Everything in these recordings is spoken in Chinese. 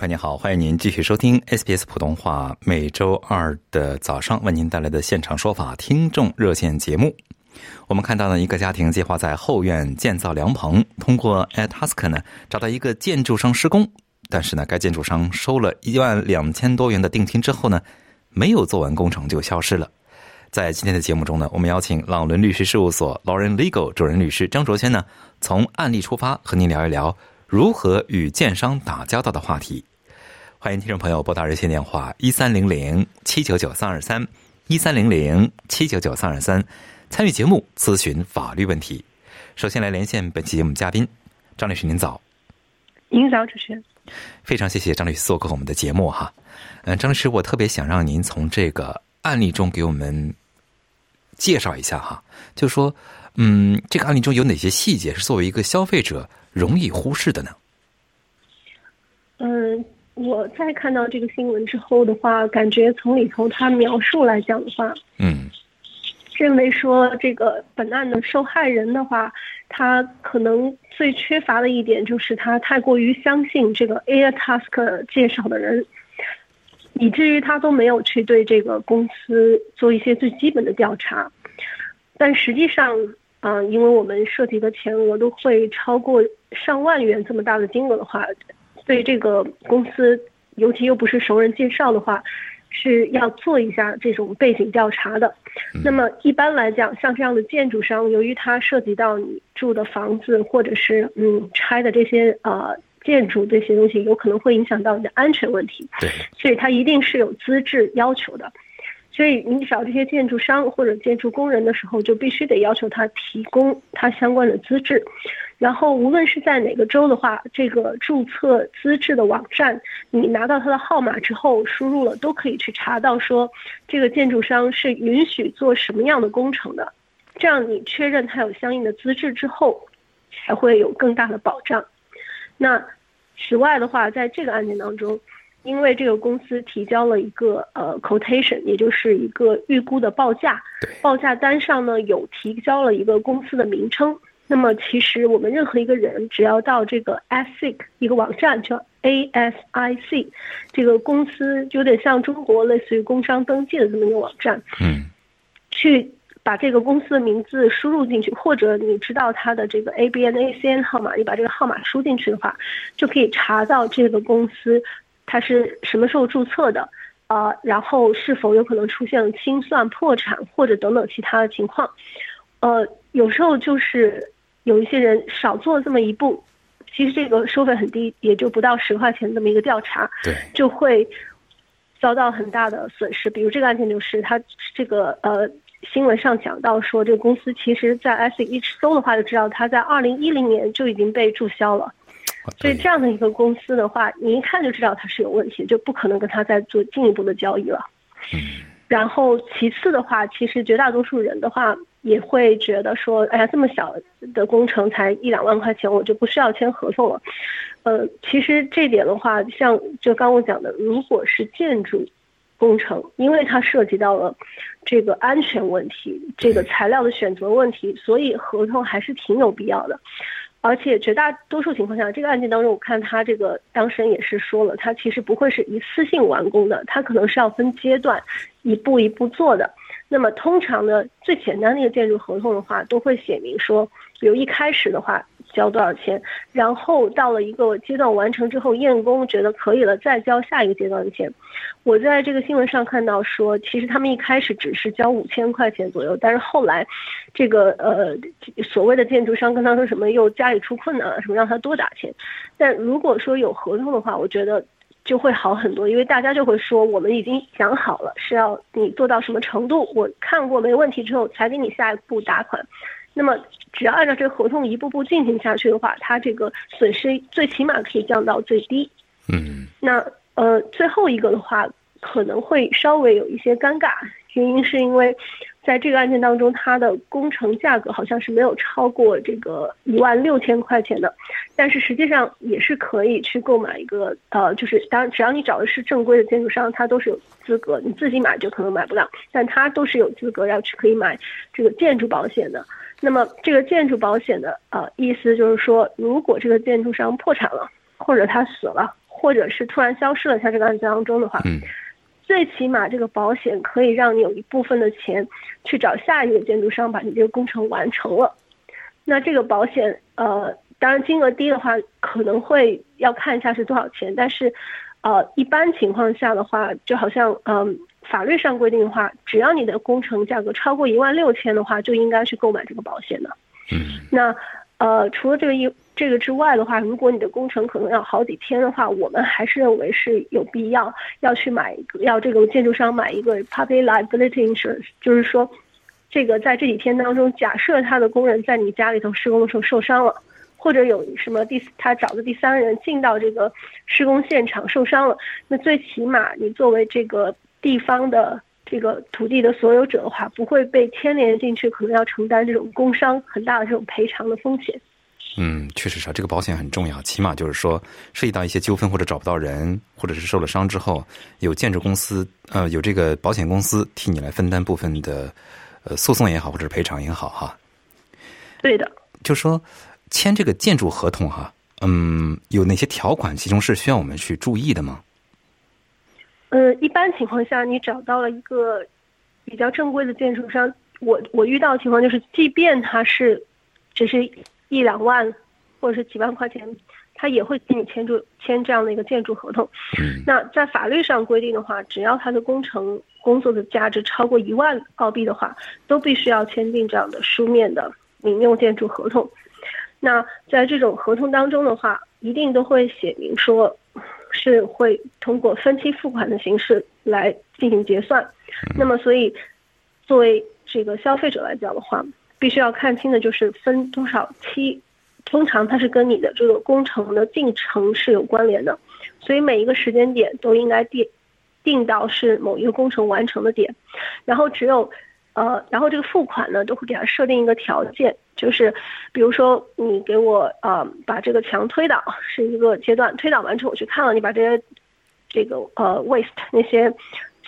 朋友您好，欢迎您继续收听 SBS 普通话每周二的早上为您带来的现场说法听众热线节目。我们看到呢，一个家庭计划在后院建造凉棚，通过 Atask 呢找到一个建筑商施工，但是呢，该建筑商收了一万两千多元的定金之后呢，没有做完工程就消失了。在今天的节目中呢，我们邀请朗伦律师事务所 Lauren Legal 主任律师张卓轩呢，从案例出发和您聊一聊。如何与建商打交道的话题，欢迎听众朋友拨打热线电话一三零零七九九三二三一三零零七九九三二三参与节目咨询法律问题。首先来连线本期节目嘉宾张律师，您早。您早，主持人。非常谢谢张律师做客我们的节目哈。嗯，张律师，我特别想让您从这个案例中给我们介绍一下哈，就说嗯，这个案例中有哪些细节是作为一个消费者。容易忽视的呢？嗯，我在看到这个新闻之后的话，感觉从里头他描述来讲的话，嗯，认为说这个本案的受害人的话，他可能最缺乏的一点就是他太过于相信这个 Air Task 介绍的人，以至于他都没有去对这个公司做一些最基本的调查，但实际上。嗯，因为我们涉及的钱额都会超过上万元这么大的金额的话，对这个公司，尤其又不是熟人介绍的话，是要做一下这种背景调查的。那么一般来讲，像这样的建筑商，由于它涉及到你住的房子或者是嗯拆的这些呃建筑这些东西，有可能会影响到你的安全问题，对，所以它一定是有资质要求的。所以你找这些建筑商或者建筑工人的时候，就必须得要求他提供他相关的资质。然后无论是在哪个州的话，这个注册资质的网站，你拿到他的号码之后，输入了都可以去查到说这个建筑商是允许做什么样的工程的。这样你确认他有相应的资质之后，才会有更大的保障。那此外的话，在这个案件当中。因为这个公司提交了一个呃 quotation，也就是一个预估的报价，报价单上呢有提交了一个公司的名称。那么其实我们任何一个人只要到这个 ASIC 一个网站叫 ASIC，这个公司有点像中国类似于工商登记的这么一个网站，嗯，去把这个公司的名字输入进去，或者你知道它的这个 ABN ACN 号码，你把这个号码输进去的话，就可以查到这个公司。它是什么时候注册的？啊，然后是否有可能出现清算、破产或者等等其他的情况？呃，有时候就是有一些人少做这么一步，其实这个收费很低，也就不到十块钱这么一个调查，对，就会遭到很大的损失。比如这个案件就是，他这个呃新闻上讲到说，这个公司其实在 S 一搜的话就知道，他在二零一零年就已经被注销了。所以这样的一个公司的话，你一看就知道它是有问题，就不可能跟他再做进一步的交易了。然后其次的话，其实绝大多数人的话也会觉得说，哎呀，这么小的工程才一两万块钱，我就不需要签合同了。呃，其实这点的话，像就刚我讲的，如果是建筑工程，因为它涉及到了这个安全问题、这个材料的选择问题，所以合同还是挺有必要的。而且绝大多数情况下，这个案件当中，我看他这个当事人也是说了，他其实不会是一次性完工的，他可能是要分阶段，一步一步做的。那么通常呢，最简单的一个建筑合同的话，都会写明说，比如一开始的话。交多少钱？然后到了一个阶段完成之后，验工觉得可以了，再交下一个阶段的钱。我在这个新闻上看到说，其实他们一开始只是交五千块钱左右，但是后来，这个呃所谓的建筑商跟他说什么又家里出困难了，什么让他多打钱。但如果说有合同的话，我觉得。就会好很多，因为大家就会说我们已经讲好了是要你做到什么程度，我看过没问题之后才给你下一步打款。那么只要按照这个合同一步步进行下去的话，它这个损失最起码可以降到最低。嗯那呃，最后一个的话可能会稍微有一些尴尬，原因是因为在这个案件当中，它的工程价格好像是没有超过这个一万六千块钱的，但是实际上也是可以去购买一个呃，就是当然只要你找的是正规的建筑商，他都是有资格，你自己买就可能买不了，但他都是有资格要去可以买这个建筑保险的。那么这个建筑保险的呃意思就是说，如果这个建筑商破产了，或者他死了，或者是突然消失了，在这个案件当中的话，嗯。最起码这个保险可以让你有一部分的钱去找下一个建筑商把你这个工程完成了。那这个保险呃，当然金额低的话可能会要看一下是多少钱，但是呃一般情况下的话，就好像嗯、法律上规定的话，只要你的工程价格超过一万六千的话，就应该去购买这个保险的。嗯那呃，除了这个一这个之外的话，如果你的工程可能要好几天的话，我们还是认为是有必要要去买一个，要这个建筑商买一个 public liability insurance，就是说，这个在这几天当中，假设他的工人在你家里头施工的时候受伤了，或者有什么第他找的第三人进到这个施工现场受伤了，那最起码你作为这个地方的这个土地的所有者的话，不会被牵连进去，可能要承担这种工伤很大的这种赔偿的风险。嗯，确实是啊，这个保险很重要，起码就是说涉及到一些纠纷或者找不到人，或者是受了伤之后，有建筑公司呃有这个保险公司替你来分担部分的呃诉讼也好，或者是赔偿也好哈。对的，就说签这个建筑合同哈，嗯，有哪些条款其中是需要我们去注意的吗？呃，一般情况下，你找到了一个比较正规的建筑商，我我遇到的情况就是，即便他是只是一两万或者是几万块钱，他也会给你签住签这样的一个建筑合同。嗯那在法律上规定的话，只要他的工程工作的价值超过一万澳币的话，都必须要签订这样的书面的民用建筑合同。那在这种合同当中的话，一定都会写明说，是会通过分期付款的形式来进行结算。那么，所以作为这个消费者来讲的话，必须要看清的就是分多少期，通常它是跟你的这个工程的进程是有关联的，所以每一个时间点都应该定定到是某一个工程完成的点，然后只有呃，然后这个付款呢都会给它设定一个条件，就是比如说你给我呃把这个墙推倒是一个阶段，推倒完之后我去看了，你把这些这个呃 waste 那些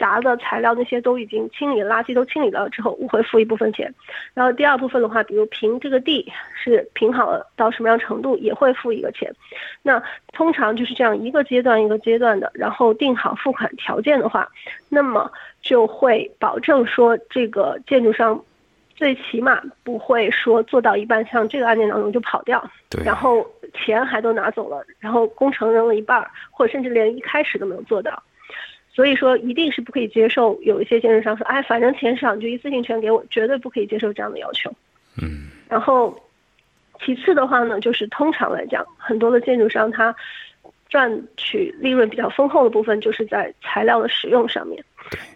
杂的材料那些都已经清理，垃圾都清理了之后，我会付一部分钱。然后第二部分的话，比如平这个地是平好了到什么样程度，也会付一个钱。那通常就是这样一个阶段一个阶段的，然后定好付款条件的话，那么就会保证说这个建筑商最起码不会说做到一半，像这个案件当中就跑掉，对，然后钱还都拿走了，然后工程扔了一半，或者甚至连一开始都没有做到。所以说，一定是不可以接受有一些建筑商说，哎，反正钱少你就一次性全给我，绝对不可以接受这样的要求。嗯然后，其次的话呢，就是通常来讲，很多的建筑商他赚取利润比较丰厚的部分，就是在材料的使用上面。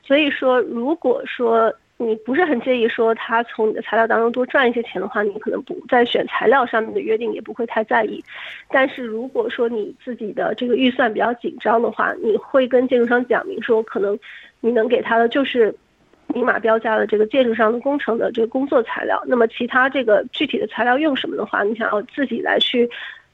所以说，如果说你不是很介意说他从你的材料当中多赚一些钱的话，你可能不在选材料上面的约定也不会太在意。但是如果说你自己的这个预算比较紧张的话，你会跟建筑商讲明说，可能你能给他的就是明码标价的这个建筑上的工程的这个工作材料。那么其他这个具体的材料用什么的话，你想要自己来去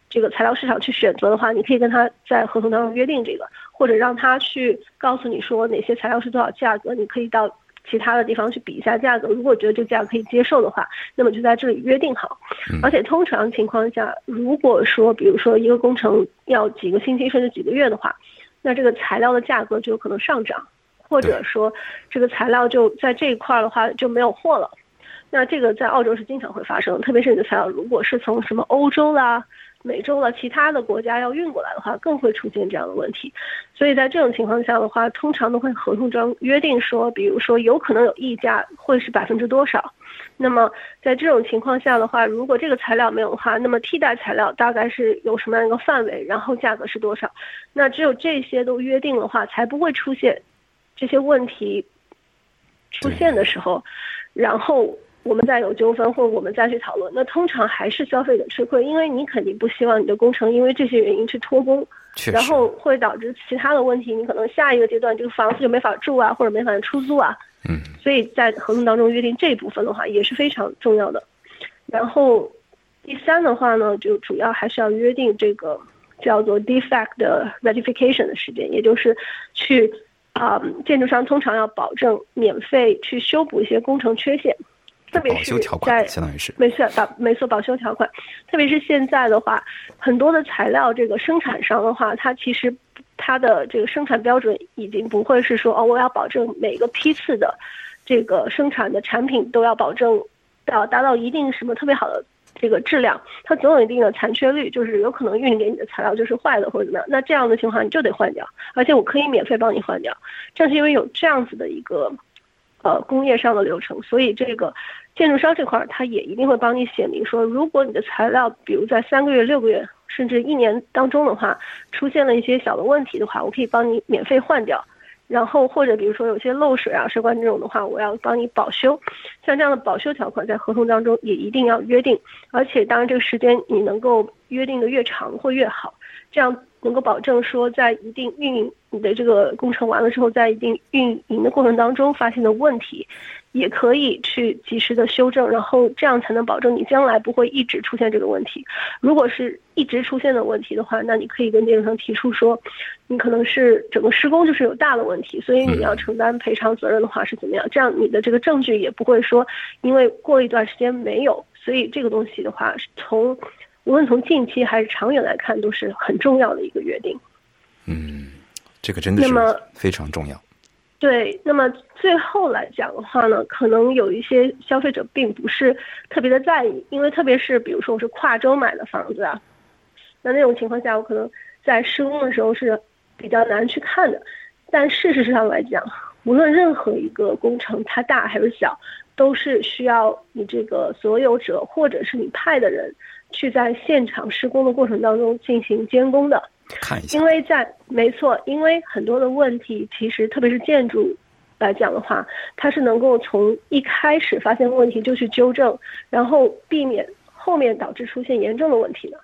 这个材料市场去选择的话，你可以跟他在合同当中约定这个，或者让他去告诉你说哪些材料是多少价格，你可以到其他的地方去比一下价格。如果觉得这个价格可以接受的话，那么就在这里约定好。而且通常情况下，如果说比如说一个工程要几个星期甚至几个月的话，那这个材料的价格就有可能上涨，或者说这个材料就在这一块儿的话就没有货了。那这个在澳洲是经常会发生，特别是你的材料如果是从什么欧洲啦。美洲的，其他的国家要运过来的话，更会出现这样的问题。所以在这种情况下的话，通常都会合同中约定说，比如说有可能有溢价，会是百分之多少。那么在这种情况下的话，如果这个材料没有的话，那么替代材料大概是有什么样一个范围，然后价格是多少？那只有这些都约定的话，才不会出现这些问题出现的时候，然后。我们再有纠纷，或者我们再去讨论，那通常还是消费者吃亏，因为你肯定不希望你的工程因为这些原因去拖工，然后会导致其他的问题，你可能下一个阶段这个房子就没法住啊，或者没法出租啊。嗯，所以在合同当中约定这一部分的话也是非常重要的。然后第三的话呢，就主要还是要约定这个叫做 defect 的 rectification 的时间，也就是去啊，建筑商通常要保证免费去修补一些工程缺陷。特别是在相当于是。没错保没错保修条款，特别是现在的话，很多的材料这个生产商的话，它其实它的这个生产标准已经不会是说哦，我要保证每个批次的这个生产的产品都要保证要达到一定什么特别好的这个质量，它总有一定的残缺率，就是有可能运给你的材料就是坏的或者怎么样，那这样的情况你就得换掉，而且我可以免费帮你换掉，正是因为有这样子的一个呃工业上的流程，所以这个。建筑商这块儿，他也一定会帮你写明说，如果你的材料，比如在三个月、六个月，甚至一年当中的话，出现了一些小的问题的话，我可以帮你免费换掉。然后或者比如说有些漏水啊、涉关这种的话，我要帮你保修。像这样的保修条款在合同当中也一定要约定，而且当然这个时间你能够约定的越长会越好，这样能够保证说在一定运营你的这个工程完了之后，在一定运营的过程当中发现的问题。也可以去及时的修正，然后这样才能保证你将来不会一直出现这个问题。如果是一直出现的问题的话，那你可以跟建筑商提出说，你可能是整个施工就是有大的问题，所以你要承担赔偿责任的话是怎么样？这样你的这个证据也不会说，因为过一段时间没有，所以这个东西的话，从无论从近期还是长远来看，都是很重要的一个约定。嗯，这个真的是非常重要。对，那么最后来讲的话呢，可能有一些消费者并不是特别的在意，因为特别是比如说我是跨州买的房子啊，那那种情况下，我可能在施工的时候是比较难去看的。但事实上来讲，无论任何一个工程它大还是小，都是需要你这个所有者或者是你派的人去在现场施工的过程当中进行监工的。看一下，因为在没错，因为很多的问题，其实特别是建筑来讲的话，它是能够从一开始发现问题就去纠正，然后避免后面导致出现严重的问题的。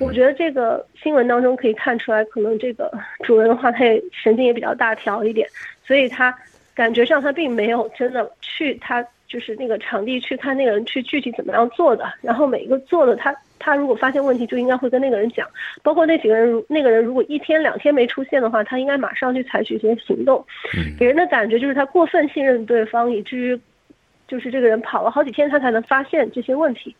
我觉得这个新闻当中可以看出来，可能这个 主人的话，他也神经也比较大条一点，所以他感觉上他并没有真的去他就是那个场地去看那个人去具体怎么样做的，然后每一个做的他。他如果发现问题，就应该会跟那个人讲，包括那几个人，那个人如果一天两天没出现的话，他应该马上去采取一些行动。给人的感觉就是他过分信任对方，以至于就是这个人跑了好几天，他才能发现这些问题。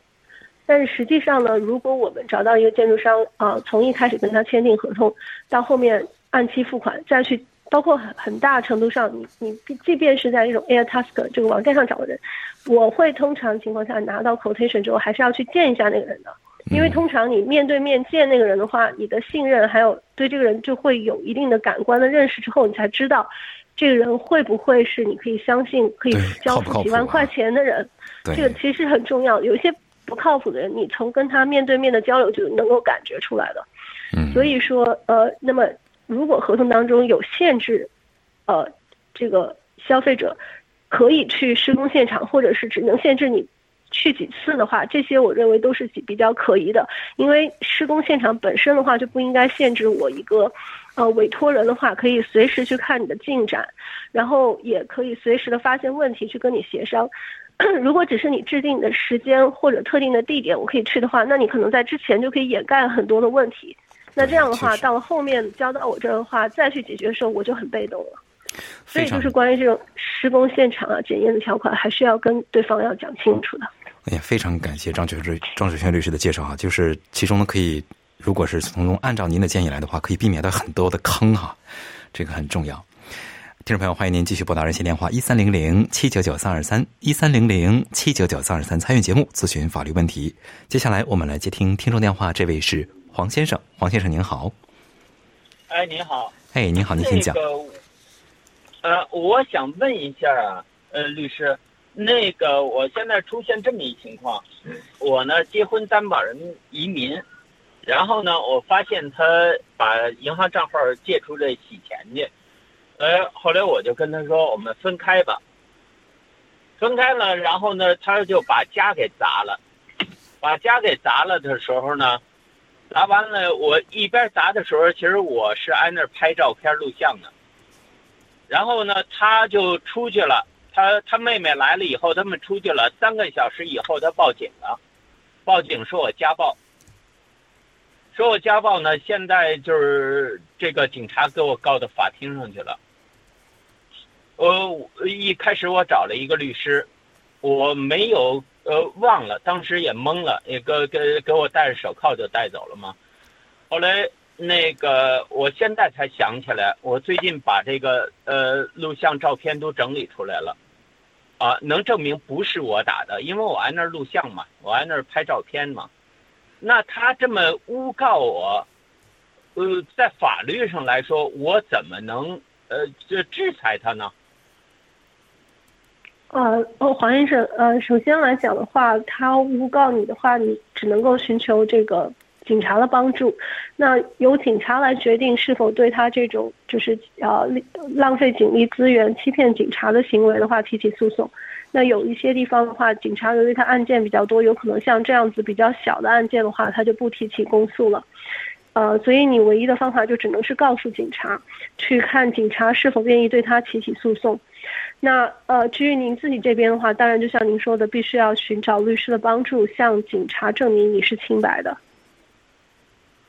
但是实际上呢，如果我们找到一个建筑商啊，从一开始跟他签订合同，到后面按期付款，再去。包括很很大程度上，你你即便是在这种 AirTask 这个网站上找的人，我会通常情况下拿到 quotation 之后，还是要去见一下那个人的，因为通常你面对面见那个人的话，你的信任还有对这个人就会有一定的感官的认识之后，你才知道这个人会不会是你可以相信可以交付几万块钱的人。这个其实很重要，有一些不靠谱的人，你从跟他面对面的交流就能够感觉出来的。嗯，所以说呃，那么。如果合同当中有限制，呃，这个消费者可以去施工现场，或者是只能限制你去几次的话，这些我认为都是比较可疑的。因为施工现场本身的话就不应该限制我一个，呃，委托人的话可以随时去看你的进展，然后也可以随时的发现问题去跟你协商。如果只是你制定的时间或者特定的地点我可以去的话，那你可能在之前就可以掩盖很多的问题。那这样的话，到了后面交到我这儿的话，再去解决的时候，我就很被动了。所以就是关于这种施工现场啊、检验的条款，还是要跟对方要讲清楚的。哎呀，非常感谢张雪瑞、张雪轩律师的介绍啊，就是其中呢，可以如果是从中按照您的建议来的话，可以避免到很多的坑哈，这个很重要。听众朋友，欢迎您继续拨打热线电话一三零零七九九三二三一三零零七九九三二三参与节目咨询法律问题。接下来我们来接听听众电话，这位是黄先生，黄先生您好。哎，您好。哎，您好，您请讲。那个，呃，我想问一下啊，呃，律师，那个我现在出现这么一情况，我呢结婚担保人移民，然后呢，我发现他把银行账号借出来洗钱去，呃，后来我就跟他说，我们分开吧。分开了，然后呢，他就把家给砸了，把家给砸了的时候呢。砸完了，我一边砸的时候，其实我是挨那儿拍照片、录像的。然后呢，他就出去了。他他妹妹来了以后，他们出去了。三个小时以后，他报警了，报警说我家暴，说我家暴呢。现在就是这个警察给我告到法庭上去了。呃，一开始我找了一个律师，我没有。呃，忘了，当时也懵了，也给给给我戴着手铐就带走了嘛。后来那个，我现在才想起来，我最近把这个呃录像照片都整理出来了，啊，能证明不是我打的，因为我挨那儿录像嘛，我挨那儿拍照片嘛。那他这么诬告我，呃，在法律上来说，我怎么能呃这制裁他呢？呃，黄先生，呃，首先来讲的话，他诬告你的话，你只能够寻求这个警察的帮助，那由警察来决定是否对他这种就是呃浪费警力资源、欺骗警察的行为的话提起诉讼。那有一些地方的话，警察由于他案件比较多，有可能像这样子比较小的案件的话，他就不提起公诉了。呃，所以你唯一的方法就只能是告诉警察，去看警察是否愿意对他提起诉讼。那呃，至于您自己这边的话，当然就像您说的，必须要寻找律师的帮助，向警察证明你是清白的。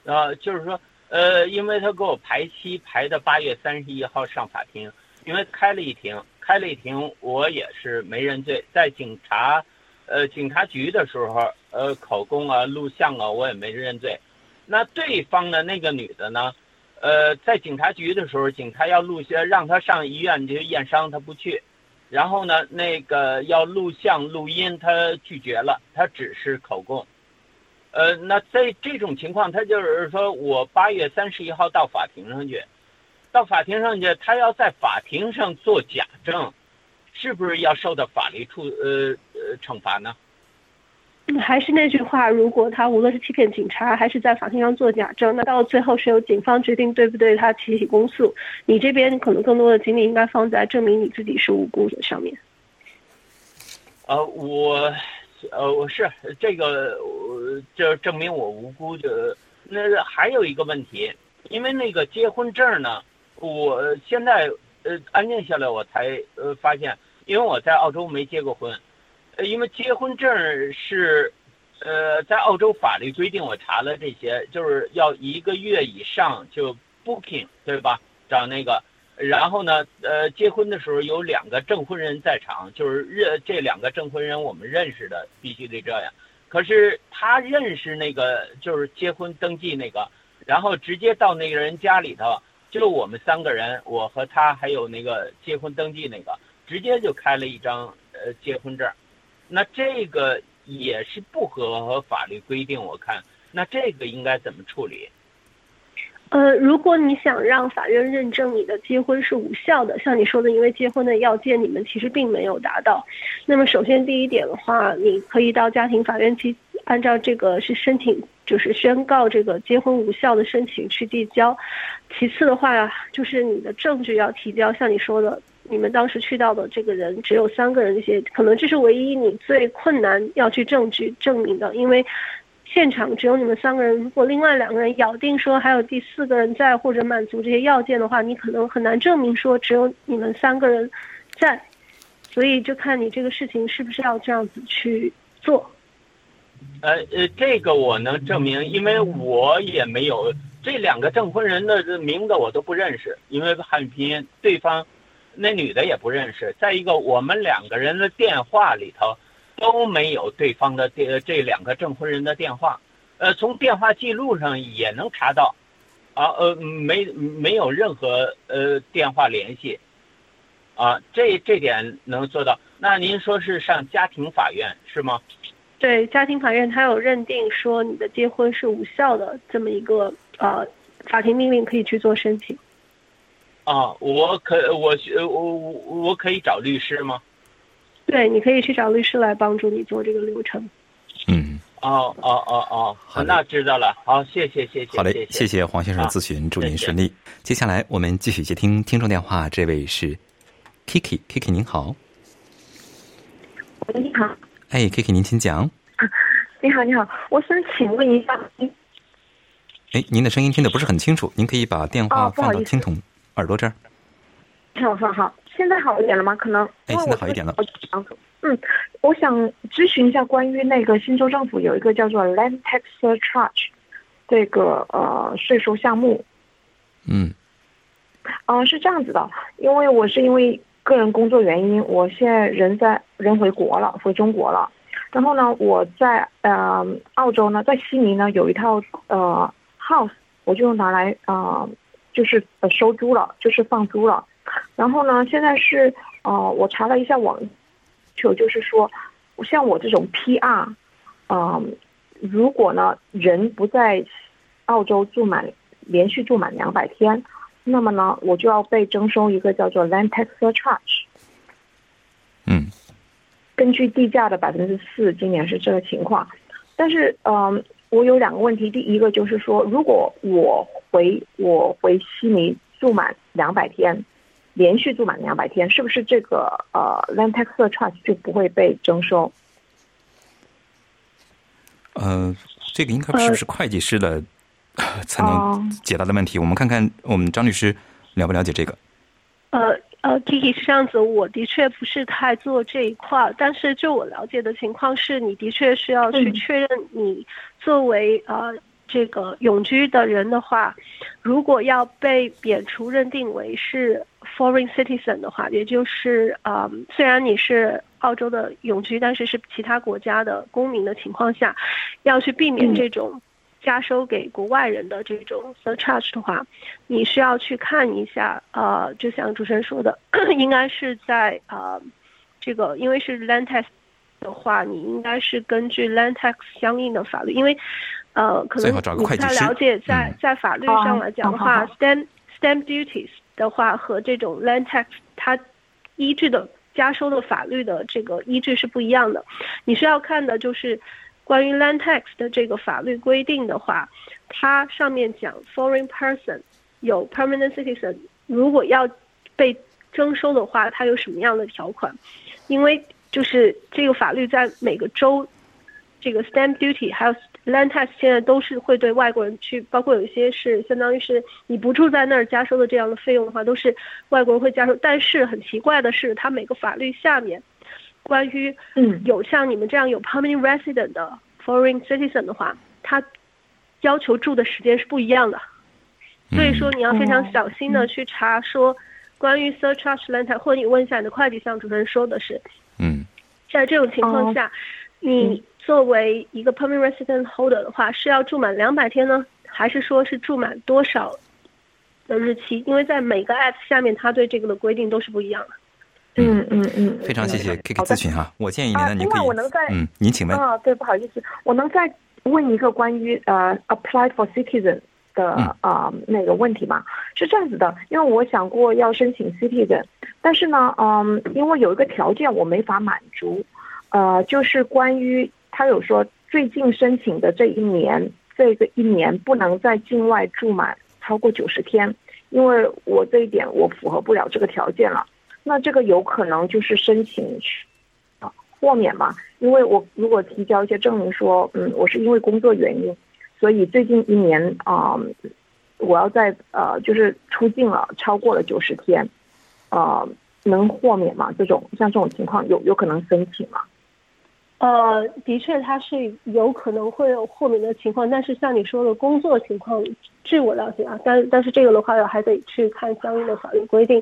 啊，就是说，呃，因为他给我排期排的八月三十一号上法庭，因为开了一庭，开了一庭，我也是没认罪，在警察，呃，警察局的时候，呃，口供啊、录像啊，我也没认罪。那对方的那个女的呢？呃，在警察局的时候，警察要录像，让他上医院去验伤，他不去。然后呢，那个要录像录音，他拒绝了，他只是口供。呃，那在这种情况，他就是说我八月三十一号到法庭上去，到法庭上去，他要在法庭上做假证，是不是要受到法律处呃呃惩罚呢？还是那句话，如果他无论是欺骗警察，还是在法庭上做假证，那到最后是由警方决定对不对他提起公诉。你这边可能更多的精力应该放在证明你自己是无辜的上面。呃，我，呃，我是这个，就证明我无辜就那还有一个问题，因为那个结婚证呢，我现在呃安静下来我才呃发现，因为我在澳洲没结过婚。呃，因为结婚证是，呃，在澳洲法律规定，我查了这些，就是要一个月以上就 booking，对吧？找那个，然后呢，呃，结婚的时候有两个证婚人在场，就是认这两个证婚人我们认识的，必须得这样。可是他认识那个就是结婚登记那个，然后直接到那个人家里头，就我们三个人，我和他还有那个结婚登记那个，直接就开了一张呃结婚证。那这个也是不合法律规定，我看，那这个应该怎么处理？呃，如果你想让法院认证你的结婚是无效的，像你说的，因为结婚的要件你们其实并没有达到，那么首先第一点的话，你可以到家庭法院去，按照这个是申请，就是宣告这个结婚无效的申请去递交。其次的话，就是你的证据要提交，像你说的。你们当时去到的这个人只有三个人，这些可能这是唯一你最困难要去证据证明的，因为现场只有你们三个人。如果另外两个人咬定说还有第四个人在或者满足这些要件的话，你可能很难证明说只有你们三个人在。所以就看你这个事情是不是要这样子去做。呃呃，这个我能证明，因为我也没有这两个证婚人的名字我都不认识，因为汉语拼音对方。那女的也不认识。再一个，我们两个人的电话里头都没有对方的电这两个证婚人的电话。呃，从电话记录上也能查到，啊呃没没有任何呃电话联系。啊，这这点能做到。那您说是上家庭法院是吗？对，家庭法院它有认定说你的结婚是无效的这么一个呃法庭命令，可以去做申请。啊，我可我我我我可以找律师吗？对，你可以去找律师来帮助你做这个流程。嗯，哦哦哦哦，好那知道了。好，谢谢谢谢。好嘞，谢谢谢黄先生咨询，祝您顺利。接下来我们继续接听听众电话，这位是 Kiki，Kiki 您好，你好，哎，Kiki 您请讲。你好，你好，我想请问一下，哎，您的声音听得不是很清楚，您可以把电话放到听筒耳朵这儿。好好好，现在好一点了吗？可能哎现在好一点了嗯，我想咨询一下关于那个新州政府有一个叫做 Land Tax Surcharge 这个呃税收项目，嗯呃是这样子的，因为我是因为个人工作原因，我现在人在人回国了，回中国了。然后呢，我在呃澳洲呢，在悉尼呢有一套呃 house，我就拿来呃就是呃收租了，就是放租了。然后呢，现在是呃我查了一下网就就是说，像我这种 PR，嗯、如果呢人不在澳洲住满连续住满两百天，那么呢我就要被征收一个叫做 land tax surcharge。嗯根据地价的百分之四，今年是这个情况。但是，嗯，我有两个问题。第一个就是说，如果我回我回悉尼住满两百天，连续住满两百天，是不是这个呃 land tax charge 就不会被征收？呃，这个应该是不是会计师的、才能解答的问题？我们看看我们张律师了不了解这个。呃呃，Kiki 是这样子，我的确不是太做这一块，但是就我了解的情况是，你的确是要去确认你作为呃这个永居的人的话，如果要被免除认定为是 foreign citizen 的话，也就是呃虽然你是澳洲的永居，但是是其他国家的公民的情况下，要去避免嗯。这种加收给国外人的这种 surcharge 的话，你需要去看一下，呃，就像主持人说的，应该是在呃，这个因为是 land tax 的话，你应该是根据 land tax 相应的法律，因为呃，可能不太了解，在嗯在法律上来讲的话、哦好 s t a m p stamp duties 的话和这种 land tax 它依据的加收的法律的这个依据是不一样的，你需要看的就是。关于 land tax 的这个法律规定的话，它上面讲 foreign person 有 permanent citizen，如果要被征收的话，它有什么样的条款？因为就是这个法律在每个州，这个 stamp duty 还有 land tax 现在都是会对外国人去，包括有一些是相当于是你不住在那儿加收的这样的费用的话，都是外国人会加收。但是很奇怪的是，它每个法律下面关于嗯有像你们这样有 permanent resident 的 foreign citizen 的话，他要求住的时间是不一样的。所以说你要非常小心的去查说关于 surcharge land tax，或者你问一下你的会计，像主持人说的是，嗯在这种情况下，你作为一个 permanent resident holder 的话，是要住满两百天呢，还是说是住满多少的日期？因为在每个 app 下面，它对这个的规定都是不一样的。嗯嗯嗯，非常谢谢嗯 Kiki 好的咨询哈。我建议您啊呢，您另可以外我能再嗯，您请问。啊，对，不好意思，我能再问一个关于呃 apply for citizen 的嗯啊、那个问题嘛？是这样子的，因为我想过要申请 citizen，但是呢，嗯，因为有一个条件我没法满足，呃，就是关于他有说最近申请的这一年，这个一年不能在境外住满超过九十天，因为我这一点我符合不了这个条件了。那这个有可能就是申请啊豁免嘛？因为我如果提交一些证明说，嗯，我是因为工作原因，所以最近一年啊、我要在呃就是出境了，超过了九十天，呃，能豁免吗？这种像这种情况有有可能申请吗？呃，的确，它是有可能会有豁免的情况，但是像你说的工作情况，据我了解啊，但但是这个的话，还得去看相应的法律规定，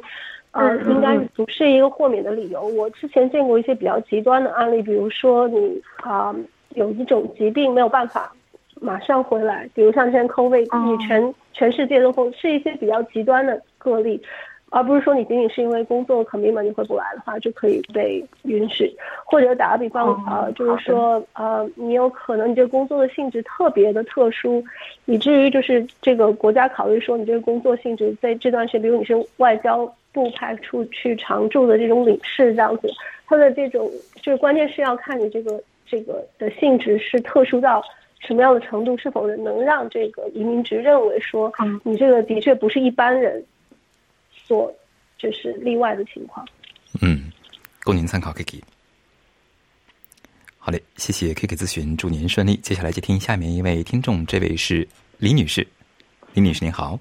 呃，应该嗯不是一个豁免的理由。我之前见过一些比较极端的案例，比如说你啊、有一种疾病没有办法马上回来，比如像现在 COVID，、哦你全全世界都封，是一些比较极端的个例。而不是说你仅仅是因为工作 commitment 你回不来的话就可以被允许。或者打个比方，呃，就是说，呃，你有可能你这个工作的性质特别的特殊，以至于就是这个国家考虑说你这个工作性质在这段时间，比如你是外交部派出去常驻的这种领事这样子，它的这种就是关键是要看你这个这个的性质是特殊到。什么样的程度是否能让这个移民局认为说，你这个的确不是一般人所就是例外的情况？嗯，供您参考，Kiki。好嘞，谢谢 Kiki 咨询，祝您顺利。接下来接听下面一位听众，这位是李女士。李女士您好。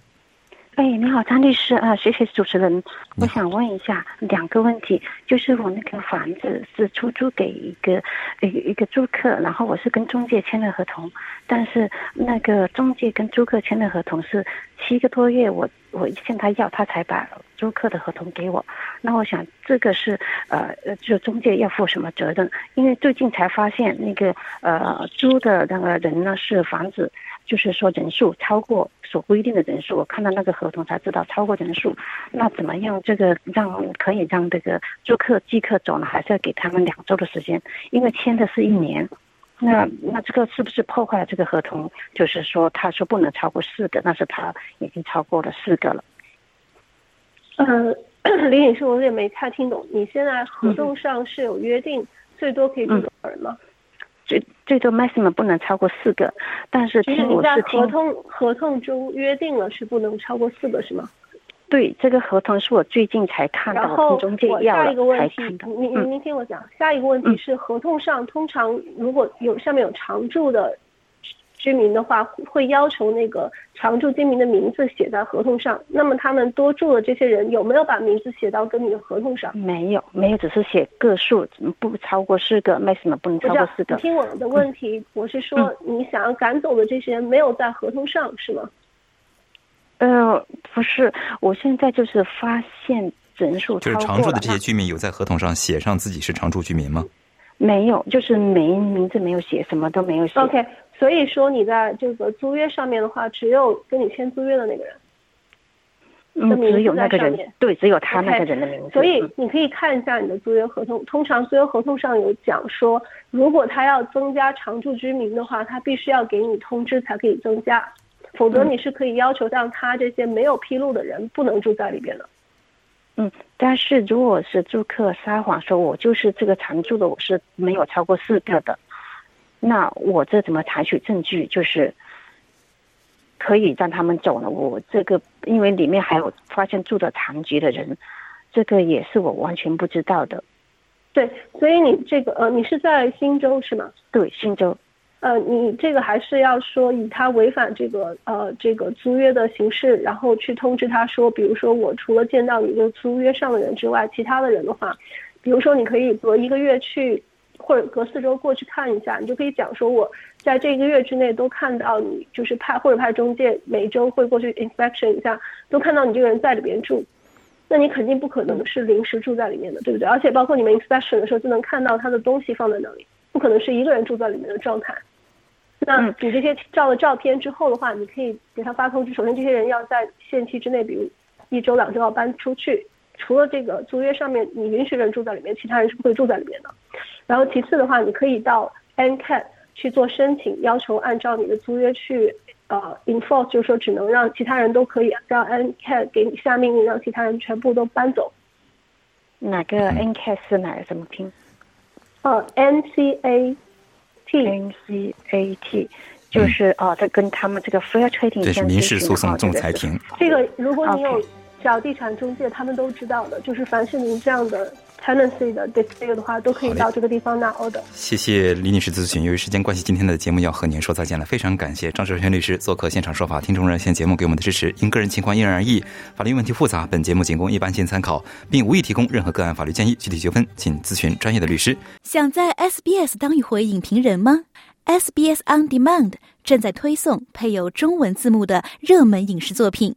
哎，你好，张律师啊，谢谢主持人。我想问一下两个问题，就是我那个房子是出租给一个一一个租客，然后我是跟中介签的合同，但是那个中介跟租客签的合同是七个多月，我我向他要，他才把租客的合同给我。那我想这个是呃呃，就中介要负什么责任？因为最近才发现那个呃租的那个人呢是房子。就是说人数超过所规定的人数，我看到那个合同才知道超过人数，那怎么样？这个让可以让这个租客即刻走呢，还是要给他们两周的时间？因为签的是一年，那那这个是不是破坏了这个合同？就是说他说不能超过四个，但是他已经超过了四个了。呃，李女士，我有点没太听懂，你现在合同上是有约定最多可以住多少人吗？最最多 maximum 不能超过四个，但是听我是听合同合同中约定了是不能超过四个是吗？对，这个合同是我最近才看到，从中介要下一个问题，你你您听我讲，下一个问题是合同上通常如果有上面有常驻的。居民的话会要求那个常住居民的名字写在合同上，那么他们多住的这些人有没有把名字写到跟你的合同上？没有，没有，只是写个数，不超过四个，maximum 不能超过四个。听我的问题，我是说你想要赶走的这些人没有在合同上是吗？呃，不是，我现在就是发现人数就是常住的这些居民有在合同上写上自己是常住居民吗？没有，就是没名字没有写，什么都没有写。OK。所以说，你在这个租约上面的话，只有跟你签租约的那个人，嗯，只有那个人，对，只有他那个人的名字。所以你可以看一下你的租约合同，通常租约合同上有讲说，如果他要增加常住居民的话，他必须要给你通知才可以增加，否则你是可以要求让他这些没有披露的人不能住在里边的。嗯，但是如果是住客撒谎说，我就是这个常住的，我是没有超过四个的。那我这怎么采取证据？就是可以让他们走了。我这个因为里面还有发现住的残疾的人，这个也是我完全不知道的。对，所以你这个呃，你是在新州是吗？对，新州。呃，你这个还是要说以他违反这个呃这个租约的形式，然后去通知他说，比如说我除了见到你这个租约上的人之外，其他的人的话，比如说你可以隔一个月去。或者隔四周过去看一下，你就可以讲说，我在这一个月之内都看到你，就是派或者派中介每周会过去 inspection 一下，都看到你这个人在里边住，那你肯定不可能是临时住在里面的，对不对？而且包括你们 inspection 的时候就能看到他的东西放在那里，不可能是一个人住在里面的状态。那你这些照了照片之后的话，你可以给他发通知，首先这些人要在限期之内，比如一周两周要搬出去。除了这个租约上面你允许人住在里面，其他人是不会住在里面的。然后其次的话，你可以到 NCAT 去做申请，要求按照你的租约去呃 enforce，就是说只能让其他人都可以让 NCAT 给你下命令，让其他人全部都搬走。哪个 NCAT 是哪个？怎么拼？呃，NCAT。NCAT 就是哦，这跟他们这个 fair trading 这是民事诉讼仲裁庭。这个如果你有。找地产中介，他们都知道的，就是凡是您这样的 tenancy 的 dispute 的话，都可以到这个地方拿 order。谢谢李女士咨询。由于时间关系，今天的节目要和您说再见了。非常感谢张守轩律师做客现场说法听众热线节目给我们的支持。因个人情况因人而异，法律问题复杂，本节目仅供一般性参考，并无意提供任何个案法律建议。具体纠纷，请咨询专业的律师。想在 SBS 当一回影评人吗？SBS On Demand 正在推送配有中文字幕的热门影视作品。